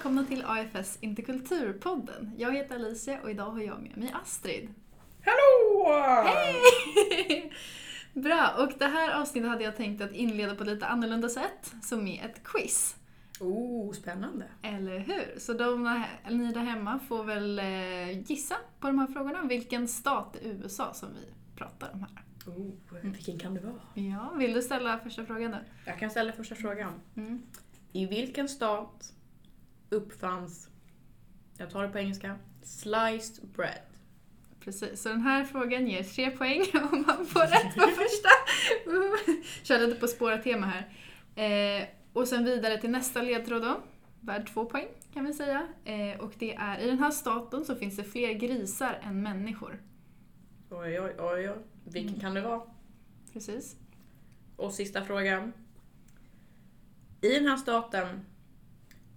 välkomna till AFS Interkulturpodden. Jag heter Alicia och idag har jag med mig Astrid. Hallå! Hej! Bra, och det här avsnittet hade jag tänkt att inleda på lite annorlunda sätt, som är ett quiz. Oh, spännande. Eller hur? Så de, ni där hemma får väl eh, gissa på de här frågorna, vilken stat i USA som vi pratar om här. Oh, vilken kan det vara? Ja, vill du ställa första frågan då? Jag kan ställa första frågan. Mm. I vilken stat uppfanns, jag tar det på engelska, sliced bread? Precis, så den här frågan ger tre poäng om man får rätt på första. Kör lite på spåra-tema här. Eh, och sen vidare till nästa ledtråd då, värd två poäng kan vi säga. Eh, och det är, i den här staten så finns det fler grisar än människor. Oj, oj, oj, oj. Vilken Mm. kan det vara? Precis. Och sista frågan. I den här staten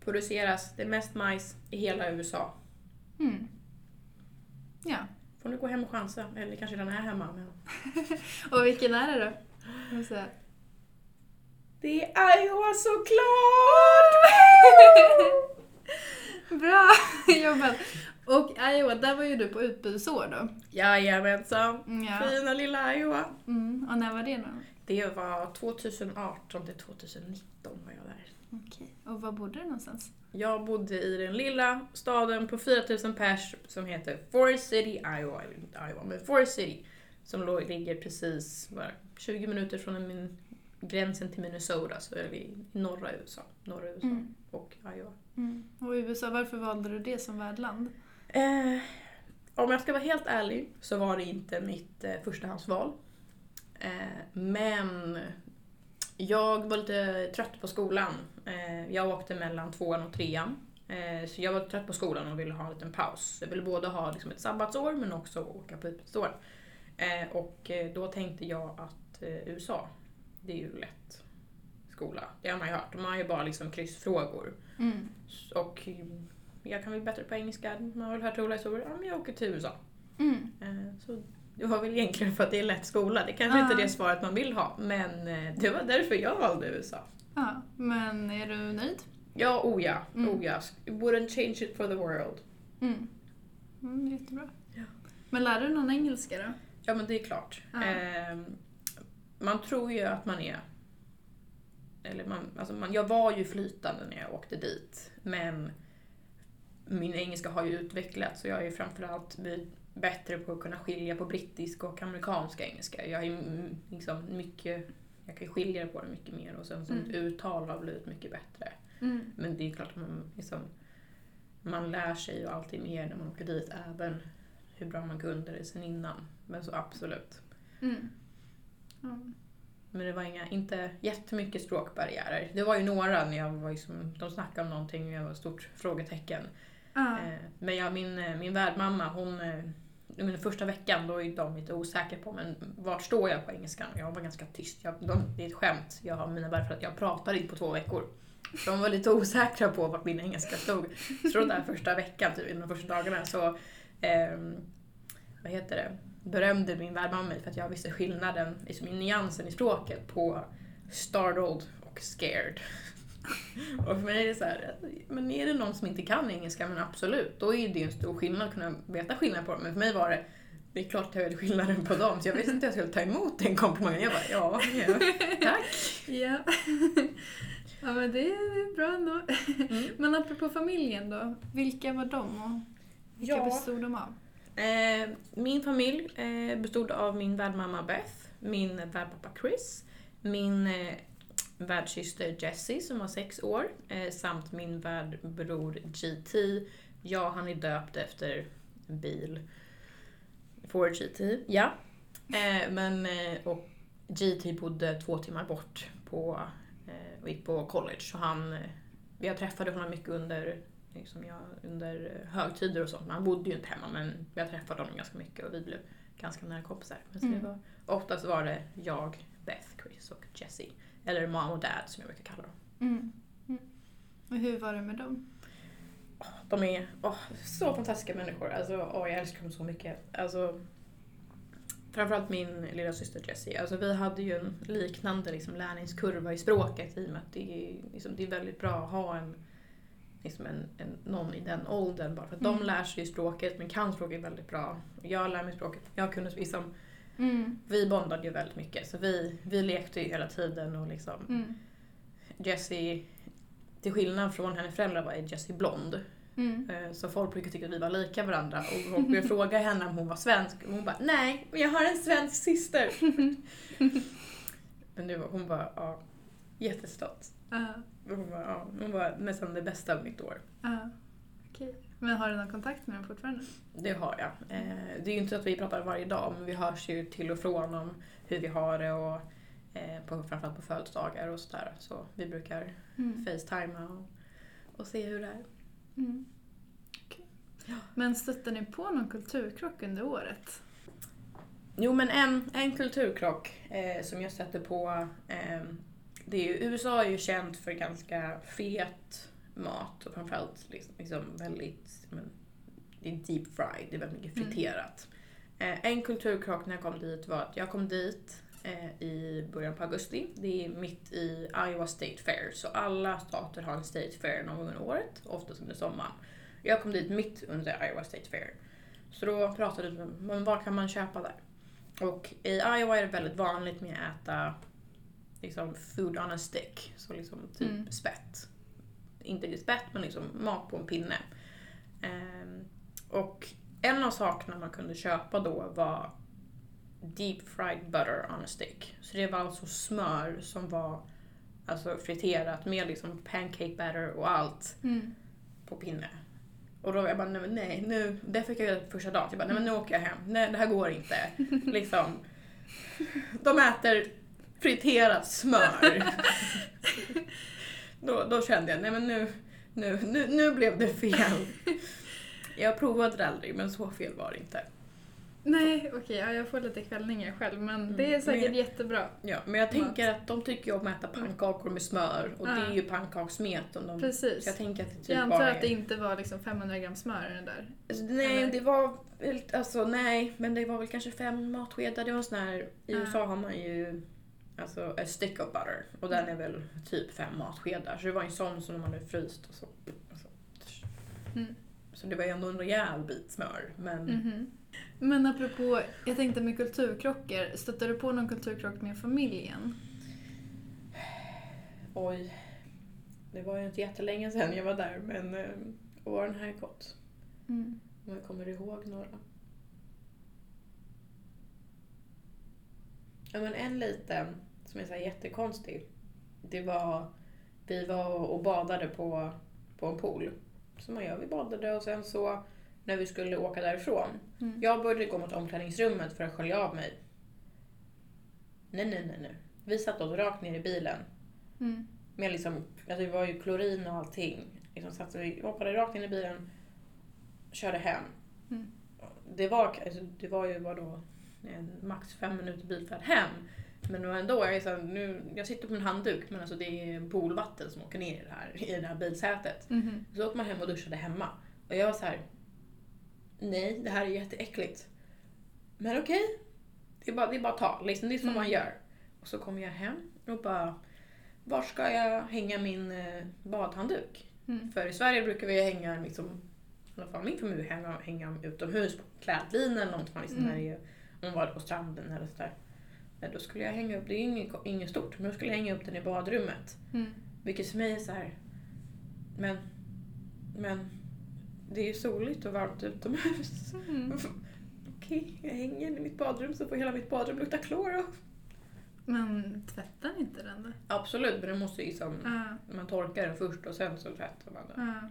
produceras det mest majs i hela USA. Mm. Ja, Får ni gå hem och chansa, eller kanske den är hemma. Men... och vilken är det då? Se. Det är Iowa såklart! Bra jobbat! Och Iowa, där var ju du på utbytesår då. Jajamensan. Mm, Ja. Fina lilla Iowa. Mm. Och när var det då? Det var 2018 till 2019 var jag där. Okej. Och var bodde du någonstans? Jag bodde i den lilla staden på 4000 pers som heter Forest City, Iowa. Eller inte Iowa, men Forest City. Som låg, ligger precis bara 20 minuter från min, gränsen till Minnesota, så är vi i norra USA. Norra USA Mm. och Iowa. Mm. Och USA, varför valde du det som värdland? Eh, om jag ska vara helt ärlig så var det inte mitt eh, förstahandsval. Eh, men jag var lite trött på skolan. Eh, jag åkte mellan tvåan och trean. Eh, så jag var trött på skolan och ville ha en liten paus. Jag ville både ha liksom, ett sabbatsår men också åka på utbytesår. Eh, och då tänkte jag att USA, det är ju lätt skola. Det har man ju hört. De har ju bara liksom kryssfrågor. Mm. Och jag kan väl bättre på engelska. Man har väl hört roliga historier. Ja, men jag åker till USA. Mm. Så det var väl egentligen för att det är lätt skola. Det kanske inte är det svaret man vill ha. Men eh, det var därför jag valde USA. Ja, men är du nöjd? Ja, oh ja. Mm. Oh ja. Wouldn't change it for the world. Mm. Mm, jättebra. Ja. Men lär du någon engelska då? Ja, men det är klart. Ja. Eh, man tror ju att man är... Eller man, alltså man, jag var ju flytande när jag åkte dit. Men min engelska har ju utvecklats och jag är ju framförallt bättre på att kunna skilja på brittisk och amerikansk engelska. Jag är mm, liksom mycket... Jag kan skilja på det mycket mer och sen så Mm. uttal har blivit mycket bättre. Mm. Men det är klart att man, liksom, man lär sig ju alltid mer när man åker dit, även hur bra man kunde det sen innan. Men så absolut. Mm. Ja. Men det var inga, inte jättemycket språkbarriärer. Det var ju några när jag var liksom, de snackade om någonting och jag var ett stort frågetecken. Eh, Men jag, min, eh, min värdmamma, hon men första veckan då är de lite osäkra på men vart står jag på engelskan? Jag var ganska tyst. Jag, de, det är ett skämt. Jag har mina för att jag pratade inte på två veckor. De var lite osäkra på vart min engelska stod. Så den där första veckan, typ, de första dagarna, så eh, vad heter det? berömde min värdmamma mig för att jag visste skillnaden, liksom i nyansen i språket på startled och scared. Och för mig är det så här, men är det någon som inte kan engelska, men absolut, då är det ju en stor skillnad att kunna veta skillnad på dem. Men för mig var det, det är klart att jag vet skillnaden på dem, så jag visste inte hur jag skulle ta emot den komplimangen. Jag bara, ja, ja tack. Ja. ja, men det är bra ändå. Mm. Men apropå familjen då, vilka var de och vilka Ja. bestod de av? Eh, min familj eh, bestod av min värdmamma Beth, min värdpappa Chris, min eh, värdsyster Jessie som var sex år eh, samt min värdbror GT. Ja, han är döpt efter bil. Ford GT, ja. Eh, men, eh, och GT bodde två timmar bort på, eh, och gick på college. Så han, eh, jag träffade honom mycket under, liksom jag, under eh, högtider och sånt. Men han bodde ju inte hemma men jag träffade honom ganska mycket och vi blev ganska nära kompisar. Men så Mm. det var, oftast var det jag, Beth, Chris och Jessie. Eller mom och dad som jag brukar kalla dem. Mm. Mm. Och hur var det med dem? De är åh, så fantastiska människor. Alltså, åh, jag älskar dem så mycket. Alltså, framförallt min lilla syster Jessie. Alltså, vi hade ju en liknande liksom, lärningskurva i språket i och med att det är, liksom, det är väldigt bra att ha en liksom en, en, någon i den åldern bara för att Mm. de lär sig språket men kan språket väldigt bra. Jag lär mig språket. Jag kunde liksom, Mm. vi bondade ju väldigt mycket så vi, vi lekte ju hela tiden och liksom Mm. Jessie, till skillnad från hennes föräldrar var Jessie blond. Mm. Eh, Så folk brukar tycka att vi var lika varandra och folk brukar fråga henne om hon var svensk och hon bara nej, men jag har en svensk syster. men nu var hon bara ja, jättestolt. Ja. Hon var, ja, hon var nästan det bästa av mitt år. Ja. Okej. Men har du någon kontakt med dem fortfarande? Det har jag. Eh, Det är ju inte så att vi pratar varje dag men vi hörs ju till och från om hur vi har det och eh, på, framförallt på födelsedagar och sådär. Så vi brukar Mm. facetima och, och se hur det är. Mm. Okej. Men stötte ni på någon kulturkrock under året? Jo men en, en kulturkrock eh, som jag sätter på, eh, det är ju, USA är ju känt för ganska fet mat och framförallt liksom, liksom väldigt, men, det är deep fried, det är väldigt mycket Mm. friterat. Eh, en kulturkrock när jag kom dit var att jag kom dit eh, i början på augusti. Det är mitt i Iowa State Fair, så alla stater har en State Fair någon gång under året, oftast under sommaren. Jag kom dit mitt under Iowa State Fair. Så då pratade vi om vad kan man köpa där. Och i Iowa är det väldigt vanligt med att äta liksom food on a stick, så liksom typ Mm. spett. Inte riktigt spett, men liksom mat på en pinne. Ehm, och en av sakerna man kunde köpa då var deep fried butter on a stick. Så det var alltså smör som var alltså friterat med liksom pancake batter och allt Mm. på pinne. Och då var jag bara, nej, men nej nu, det fick jag göra första dagen. Jag bara, nej men nu åker jag hem. Nej, det här går inte. liksom. De äter friterat smör. då, då kände jag, nej men nu, nu, nu, nu blev det fel. Jag provade det aldrig, men så fel var det inte. Nej, okej, ja, jag får lite kvällningar själv men det är Mm, säkert men- jättebra. Ja, men jag tänker att de tycker om att äta pannkakor med smör och det Ja. är ju pannkakssmet. Om de, Precis. så jag tänker att det typ Jag antar bara att det inte var liksom 500 gram smör i den där. Alltså, Nej, Eller? det var alltså nej, men det var väl kanske fem matskedar. Det var en sån här, i Ja. USA har man ju alltså a stick of butter och den är väl typ fem matskedar. Så det var en sån som de hade fryst och så. Alltså. Mm. Så det var ju ändå en rejäl bit smör. Men Mhm. Men apropå, jag tänkte med kulturkrockar, stötte du på någon kulturkrock med familjen? oj, det var ju inte jättelänge sedan jag var där men åren har gått. Mm. Om jag kommer ihåg några. Ja men en liten som är så jättekonstig. Det var, vi var och badade på, på en pool. Som man gör, vi badade och sen så när vi skulle åka därifrån. Mm. Jag började gå mot omklädningsrummet för att skölja av mig. Nej, nej, nej, nej. Vi satte oss rakt ner i bilen. Mm. Med liksom, alltså det var ju klorin och allting. Liksom satte vi, hoppade rakt in i bilen, körde hem. Mm. Det, var, alltså, det var ju vadå, en max fem minuter bilfärd hem. Men ändå, jag, är så här, nu, jag sitter på en handduk men alltså det är poolvatten som åker ner i det här, i det här bilsätet. Mhm. Så åkte man hem och duschade hemma. Och jag var så här. Nej, det här är jätteäckligt. Men okej. Det, är bara, det är bara att ta. Liksom, det är så Mm. man gör. Och så kommer jag hem och bara. Var ska jag hänga min eh, badhandduk? Mm. För i Sverige brukar vi hänga, liksom, i alla fall min familj, hänga, hänga utomhus på klädlinjen eller något. Liksom, Mm. när det är, om man var på stranden eller sådär. Men då skulle jag hänga upp, det är inget, inget stort, men då skulle jag hänga upp den i badrummet. Mm. Vilket för mig är så här. Men, men det är ju soligt och varmt utomhus. Mm. Okej, jag hänger i mitt badrum så får hela mitt badrum lukta klor. och- Men tvättar ni inte den då? Absolut, men det måste ju liksom, Ja. man torkar den först och sen så tvättar man den. Ja.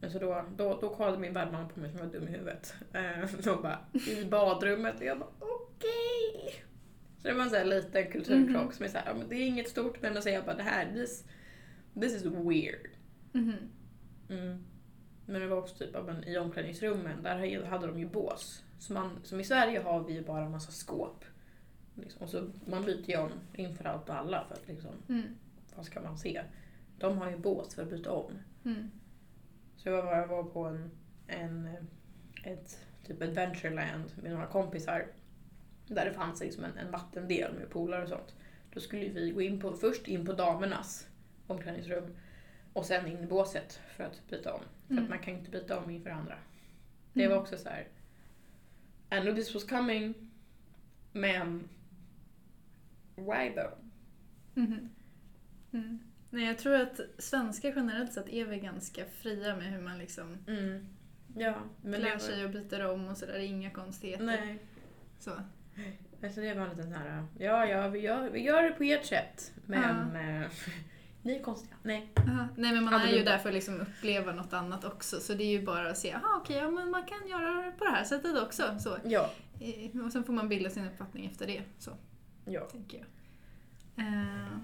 Men så då, då, då kollade min värdmamma på mig som jag var dum i huvudet. Eh, Hon bara, i badrummet. Och jag bara, okej. Så det var en sån här liten kulturkrock Mhm. som är såhär, ja, men det är inget stort men säger jag bara det här, this, this is weird. Mhm. Mm. Men det var också typ ja, men i omklädningsrummen, där hade de ju bås. Så man, som i Sverige har vi ju bara en massa skåp. Liksom. Och så man byter ju om inför allt och alla för att liksom, Mm. vad ska man se? De har ju bås för att byta om. Mm. Så jag var, jag var på en, en ett typ adventureland med några kompisar. Där det fanns liksom en, en vattendel med poolar och sånt. Då skulle vi gå in på, först in på damernas omklädningsrum. och sen in i båset för att byta om. För Mm. att man kan inte byta om inför andra. Det var Mm. också så här. I knew this was coming, men why though? Mhm. Mm. Nej, jag tror att svenskar generellt sett är väl ganska fria med hur man liksom Mm. Ja, men det sig och byter om och sådär. Inga konstigheter. Nej, Så. alltså det var en liten här, ja, ja, vi gör, vi gör det på ert sätt, men eh, ni är konstiga. Nej. Aha. Nej men man är ju där för att liksom uppleva något annat också. Så det är ju bara att se, aha okej, ja, men man kan göra det på det här sättet också. Så. Ja. Eh, Och sen får man bilda sin uppfattning efter det. Så Ja. tänker jag. Eh,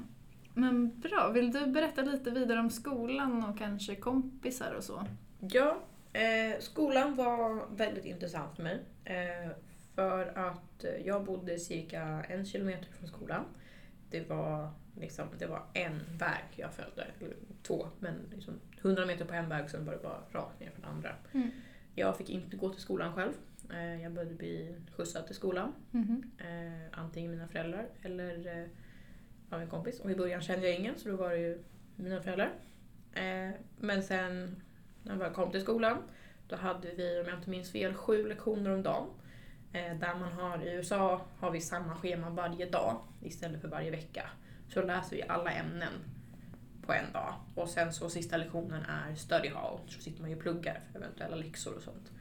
men bra, vill du berätta lite vidare om skolan och kanske kompisar och så? Ja, eh, skolan var väldigt intressant för mig. Eh, för att eh, jag bodde cirka en kilometer från skolan. Det var, liksom, det var en väg jag följde, eller två, men liksom 100 meter på en väg sen var det bara rakt ner från andra. Mm. Jag fick inte gå till skolan själv. Eh, jag började bli skjutsad till skolan. Eh, antingen mina föräldrar eller eh, av en kompis. Och i början kände jag ingen så då var det ju mina föräldrar. Eh, men sen när jag kom till skolan då hade vi, om jag inte minns fel, sju lektioner om dagen. Eh, där man har, i USA har vi samma schema varje dag istället för varje vecka. Så då läser vi alla ämnen på en dag. Och sen så sista lektionen är study hall. Så sitter man ju och pluggar för eventuella läxor och sånt.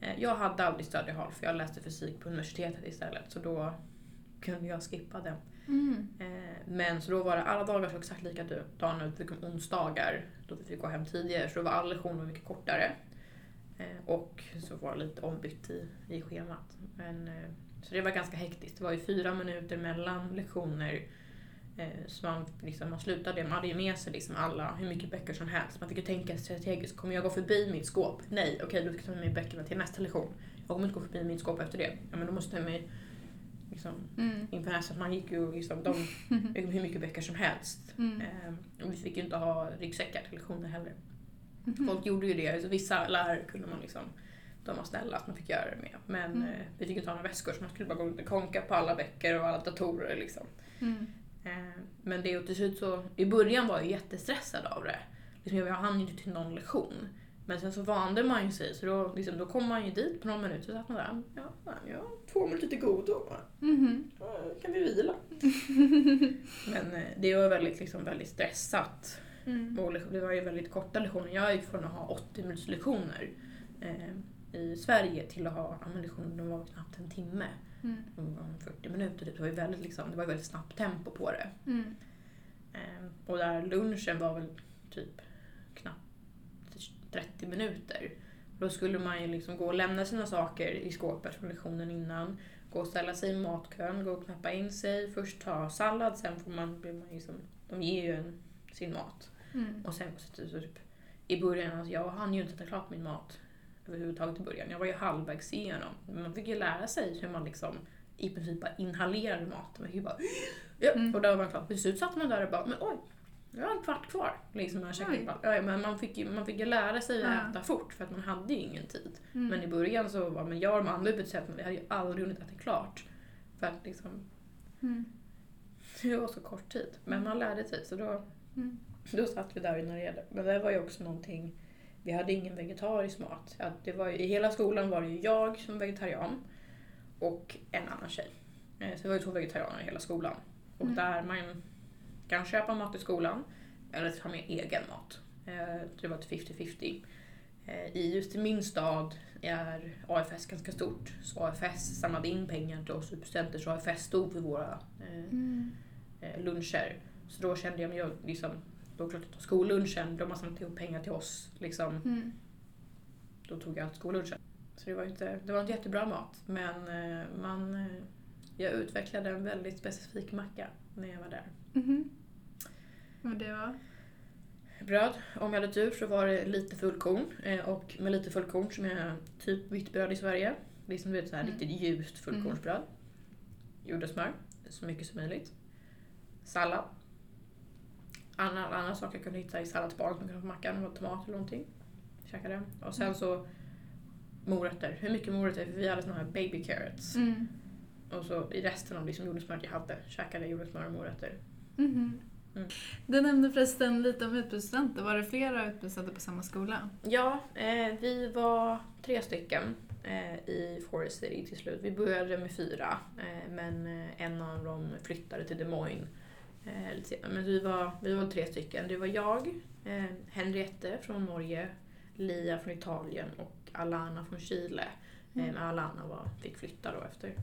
Eh, Jag hade aldrig study hall för jag läste fysik på universitetet istället. Så då kunde jag skippa den. Mm. Eh, men så då var det alla dagar så exakt likadana typ ut. Förutom onsdagar då vi fick gå hem tidigare. Så då var alla lektioner mycket kortare. Eh, och så var det lite ombytt i, i schemat. Men, eh, så det var ganska hektiskt. Det var ju fyra minuter mellan lektioner. Så man, liksom, man slutade, man hade ju med sig liksom alla, hur mycket böcker som helst. Man fick ju tänka strategiskt, kommer jag gå förbi mitt skåp? Nej, okej då ska jag ta med mig böckerna till nästa lektion. Jag kommer inte gå förbi mitt skåp efter det. Ja men då måste jag ta med liksom, Mm. inför nästa, man gick ju liksom, de, hur mycket böcker som helst. Mm. Eh, vi fick ju inte ha ryggsäckar till lektioner heller. Mhm. Folk gjorde ju det, så vissa lärare kunde man liksom, de var snälla att man fick göra det med. Men Mm. eh, vi fick inte ha några väskor så man skulle bara gå runt och konka på alla böcker och alla datorer liksom. Mm. Eh, men det och till slut så, i början var jag jättestressad av det. Liksom, jag hann ju inte till någon lektion. Men sen så vande man ju sig, så då, liksom, då kom man ju dit på några minuter så satt man där, ja, jag har två minuter till godo. Mhm. Ja, Kan vi vila? Men eh, det var väldigt, liksom, väldigt stressat. Mm. Och det var ju väldigt korta lektioner. Jag gick från att ha 80 minuters lektioner eh, i Sverige till att ha ja, lektioner som var knappt en timme. Mm. De var 40 minuter. Det var ju väldigt, liksom, det var väldigt snabbt tempo på det. Mm. Eh, och där lunchen var väl typ knappt 30 minuter. Då skulle man ju liksom gå och lämna sina saker i skåpet från lektionen innan. Gå och ställa sig i matkön, gå och knappa in sig. Först ta sallad, sen får man, blir man liksom, de ger ju en sin mat. Mm. Och sen så, så typ, i början, alltså jag hann ju inte äta klart min mat överhuvudtaget i början. Jag var ju halvvägs igenom. Man fick ju lära sig hur man liksom i princip bara inhalerade mat. Man fick ju bara... Ja, Mm. Och då var man klar. Till slut satt man där och bara, men oj, jag har en kvart kvar. Liksom, man, käkade Oj. bara, ja, men man, fick ju, man fick ju lära sig att Ja. äta fort för att man hade ju ingen tid. Mm. Men i början så var men jag och de andra utbytessätten, vi hade ju aldrig hunnit äta klart. För att liksom, Mm. det var så kort tid. Men man lärde sig så då Mm. då satt vi där och inhalerade. Men det var ju också någonting, vi hade ingen vegetarisk mat. Ja, det var ju, I hela skolan var det ju jag som var vegetarian och en annan tjej. Eh, Så det var ju två vegetarianer i hela skolan. Och Mm. där man kan köpa mat i skolan eller ta med egen mat. Eh, Det var ett 50-50. Eh, I just min stad är AFS ganska stort. Så AFS samlade in pengar till oss studenter så AFS stod för våra eh, Mm. luncher. Så då kände jag mig jag liksom, då klart att skollunchen, de har samlat ihop pengar till oss. Liksom, Mm. då tog jag skollunchen. Så det var inte, det var inte jättebra mat. Men man, jag utvecklade en väldigt specifik macka när jag var där. Mhm. Och det var? Bröd, om jag hade tur så var det lite fullkorn. Eh, och med lite fullkorn som är typ vitt bröd i Sverige. Liksom du vet så här Mm. riktigt ljust fullkornsbröd. Jordnötssmör, så mycket som möjligt. Sallad. Andra, andra saker jag kunde hitta i salladsbaren som kunde på mackan, var tomat eller någonting. Käkade. Och sen så morötter. Hur mycket morötter? För vi hade såna här baby carrots. Mm. Och så i resten av liksom jordnötssmöret jag hade käkade jordnötssmör och morötter. Mhm. Mm. Du nämnde förresten lite om utbytesstudenter. Var det flera utbytesstudenter på samma skola? Ja, eh, vi var tre stycken eh, i Forest City till slut. Vi började med fyra, eh, men eh, en av dem flyttade till Des Moines. Eh, lite senare. men vi var, vi var tre stycken. Det var jag, eh, Henriette från Norge, Lia från Italien och Alana från Chile. Mm. men Alana var, fick flytta då efter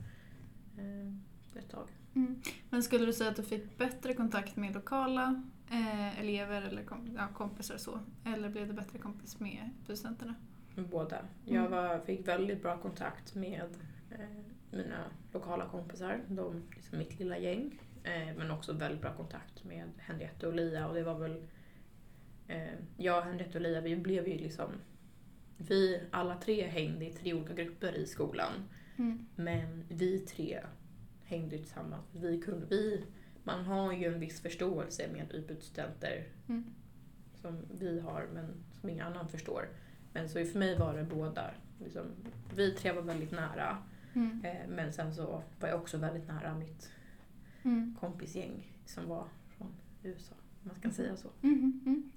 ett tag. Mm. Men skulle du säga att du fick bättre kontakt med lokala eh, elever eller kom, ja, kompisar och så? Eller blev du bättre kompis med utbytesstudenterna? Båda. Jag Mm. var, fick väldigt bra kontakt med eh, mina lokala kompisar, de, liksom mitt lilla gäng. Eh, men också väldigt bra kontakt med Henriette och Lia och det var väl... Eh, jag, Henriette och Lia, vi blev ju liksom... Vi alla tre hängde i tre olika grupper i skolan. Mm. Men vi tre hängde tillsammans. Vi kunde, vi, man har ju en viss förståelse med utbytesstudenter Mm. som vi har men som ingen annan förstår. Men så för mig var det båda. Liksom, vi tre var väldigt nära Mm. eh, men sen så var jag också väldigt nära mitt Mm. kompisgäng som var från USA. Om man ska säga så. Mm. Mm.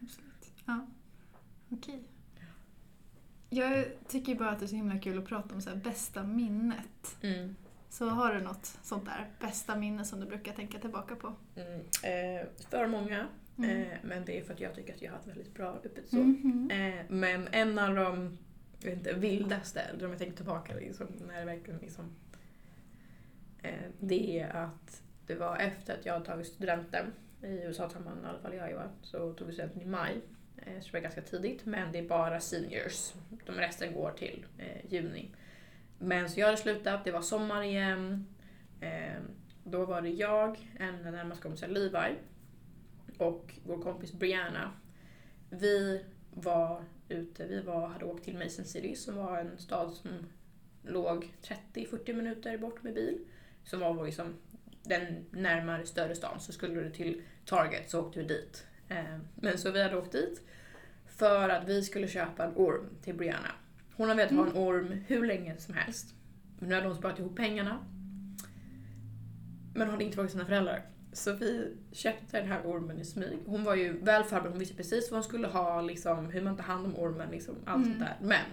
Absolut. Ja. Okej. Jag tycker bara att det är så himla kul att prata om så bästa minnet. Mm. Så har du något sånt där bästa minne som du brukar tänka tillbaka på? Mm. Eh, för många. Mm. Eh, men det är för att jag tycker att jag har ett väldigt bra öppet så. Mhm. Eh, men en av de jag inte, vildaste, eller om jag tänker tillbaka, liksom, när det verkligen liksom, eh, det är att det var efter att jag hade tagit studenten, i USA tar man i alla fall i Iowa, så tog vi studenten i maj. Eh, så det var ganska tidigt, men det är bara seniors. De resten går till eh, juni. Men så jag hade slutat, det var sommar igen. Eh, då var det jag, en av närmaste kompisar Levi och vår kompis Brianna. Vi var ute, vi var, hade åkt till Mason City som var en stad som låg 30-40 minuter bort med bil. Som var liksom den närmare större stan. Så skulle du till Target så åkte vi dit. Eh, Men så vi hade åkt dit för att vi skulle köpa en orm till Brianna. Hon har velat ha en orm hur länge som helst. Men nu hade hon sparat ihop pengarna. Men hon hade inte frågat sina föräldrar. Så vi köpte den här ormen i smyg. Hon var ju väl förberedd, hon visste precis vad hon skulle ha, liksom, hur man tar hand om ormen, liksom, allt Mm. sånt där. Men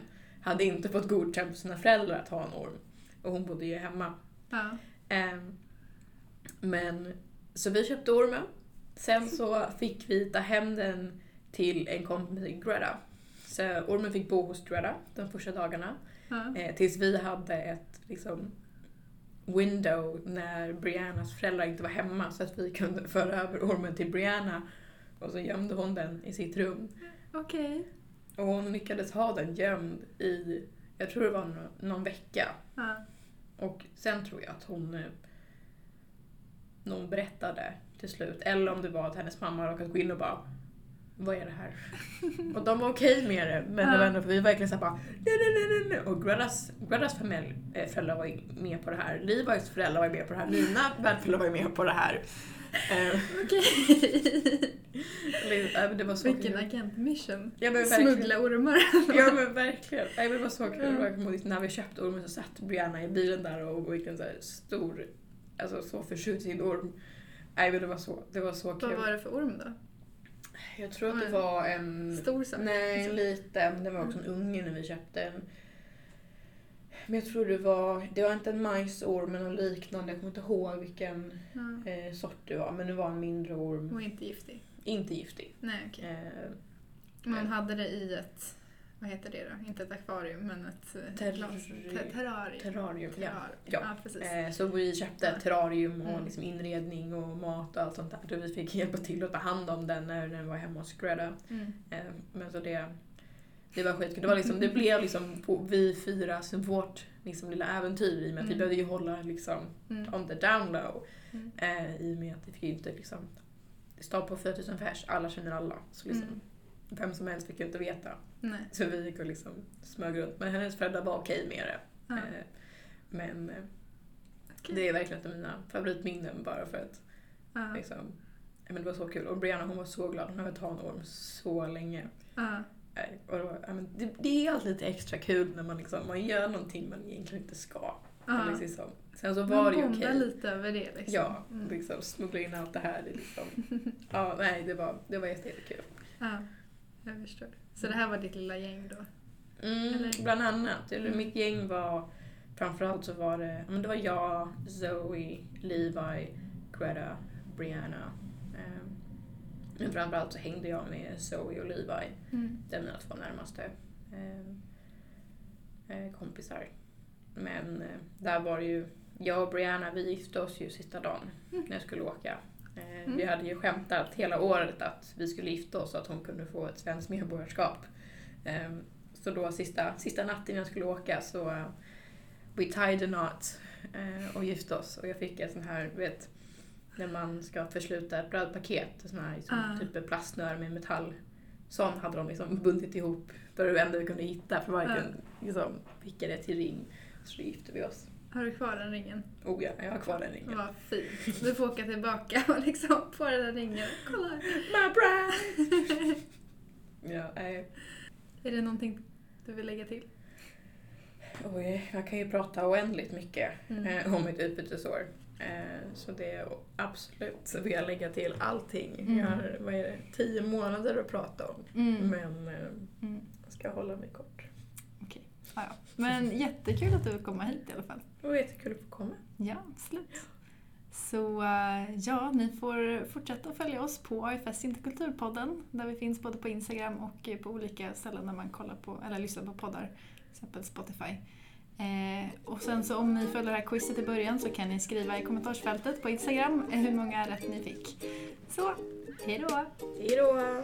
hade inte fått godkänt på sina föräldrar att ha en orm. Och hon bodde ju hemma. Ja. Ehm, men, så vi köpte ormen. Sen så fick vi ta hem den till en kompis i Greta. Så ormen fick bo hos Greta de första dagarna. Ja. Eh, tills vi hade ett liksom, window när Briannas föräldrar inte var hemma så att vi kunde föra över ormen till Brianna. Och så gömde hon den i sitt rum. Okej. Och hon lyckades ha den gömd i, jag tror det var nå- någon vecka. Ja. Och sen tror jag att hon eh, någon berättade till slut, eller om det var att hennes mamma råkade gå in och bara vad är det här? och de var okej med det, men det var ändå, för vi var verkligen såhär bara nej, nej, nej, nej, nej. Och Gretas, Gretas familj, eh, föräldrar var med på det här, Levi's föräldrar var med på det här, mina värdföräldrar var med på det här. Eh, Okej. det var så Vilken kul. agentmission. Ja, men verkligen. Smuggla ormar. Ja men verkligen. Men det var så kul. Mm. När vi köpte ormen så satt Brianna i bilen där och verkligen så här stor, alltså så förtjust i sin orm. Nej men det var så, det var så Vad kul. var det för orm då? Jag tror att det var en... Stor sak? Nej, en liten. Det var också en unge när vi köpte den. Men jag tror det var, det var inte en majsorm men något liknande. Jag kommer inte ihåg vilken Ja. eh, sort det var. Men det var en mindre orm. Och inte giftig? Inte giftig. Nej okej. Eh, Man hade det i ett, vad heter det då? Inte ett akvarium men ett eh, Terr- glas- ter- terrarium. terrarium. Ja. Ja. ja precis. Eh, Så vi köpte ett terrarium och Mm. liksom inredning och mat och allt sånt där. Och vi fick hjälpa till att ta hand om den när den var hemma hos Greta. Mm. Eh, Men så det, det var skitkul. Det, var liksom, det blev liksom på vi fyra, så vårt liksom lilla äventyr i och med att vi Mm. behövde ju hålla liksom Mm. on the down low. Mm. Eh, I och med att vi fick ju inte liksom, stad på 4000 pers, alla känner alla. Så liksom, Mm. Vem som helst fick ju inte veta. Nej. Så vi gick och liksom smög runt. Men hennes föräldrar var okej med det. Ja. Eh, Men eh, Okej. det är verkligen ett av mina favoritminnen bara för att Ja. liksom, men det var så kul. Och Brianna hon var så glad, hon hade velat ha en orm så länge. Ja. Nej, Och ja, men det, det är alltid lite extra kul när man, liksom, man gör någonting man egentligen inte ska. Ja. Liksom, Sen så Man var det ju okej. lite över det liksom. Ja, Mm. liksom smuggla in allt det här. Liksom. Ja, nej, det var, det var jätte- jättekul. ja. Jag förstår. Så det här var ditt lilla gäng då? Mm, Eller- bland annat. Eller Mm. Mitt gäng var, framförallt så var det, men det var jag, Zoe, Levi, Greta, Brianna. Eh, men framförallt så hängde jag med Zoe och Levi. Mm. Det är mina två närmaste eh, eh, kompisar. Men eh, där var det ju, jag och Brianna vi gifte oss ju sista dagen när jag skulle åka. Mm. Vi hade ju skämtat hela året att vi skulle gifta oss så att hon kunde få ett svenskt medborgarskap. Eh, så då sista, sista natten jag skulle åka så we tied a knot eh, och gifte oss. Och jag fick en sån här, vet, när man ska försluta ett brödpaket, sån här liksom, Ah. typ plastsnöre med metall. Sån hade de liksom bundit ihop. Det var det enda vi kunde hitta för varken liksom, pickade till ring. Så då gifte vi oss. Har du kvar den ringen? Oh ja, jag har kvar den ringen. Vad fint. Du får åka tillbaka och liksom få den där ringen. Kolla! My bride! ja, nej. Är det någonting du vill lägga till? Oj, jag kan ju prata oändligt mycket Mm. eh, om mitt utbytesår. Eh, så det är absolut så vill jag lägga till allting. Mm. Jag har, vad är det, tio månader att prata om. Mm. Men eh, Mm. jag ska hålla mig kort. Men jättekul att du vill komma hit i alla fall. Det var jättekul att få komma. Ja, absolut. Så eh, ja, ni får fortsätta följa oss på AFS Interkulturpodden där vi finns både på Instagram och på olika ställen där man kollar på, eller lyssnar på poddar, till exempel Spotify. Eh, och sen så om ni följer det här quizet i början så kan ni skriva i kommentarsfältet på Instagram hur många rätt ni fick. Så, hejdå! Hej då!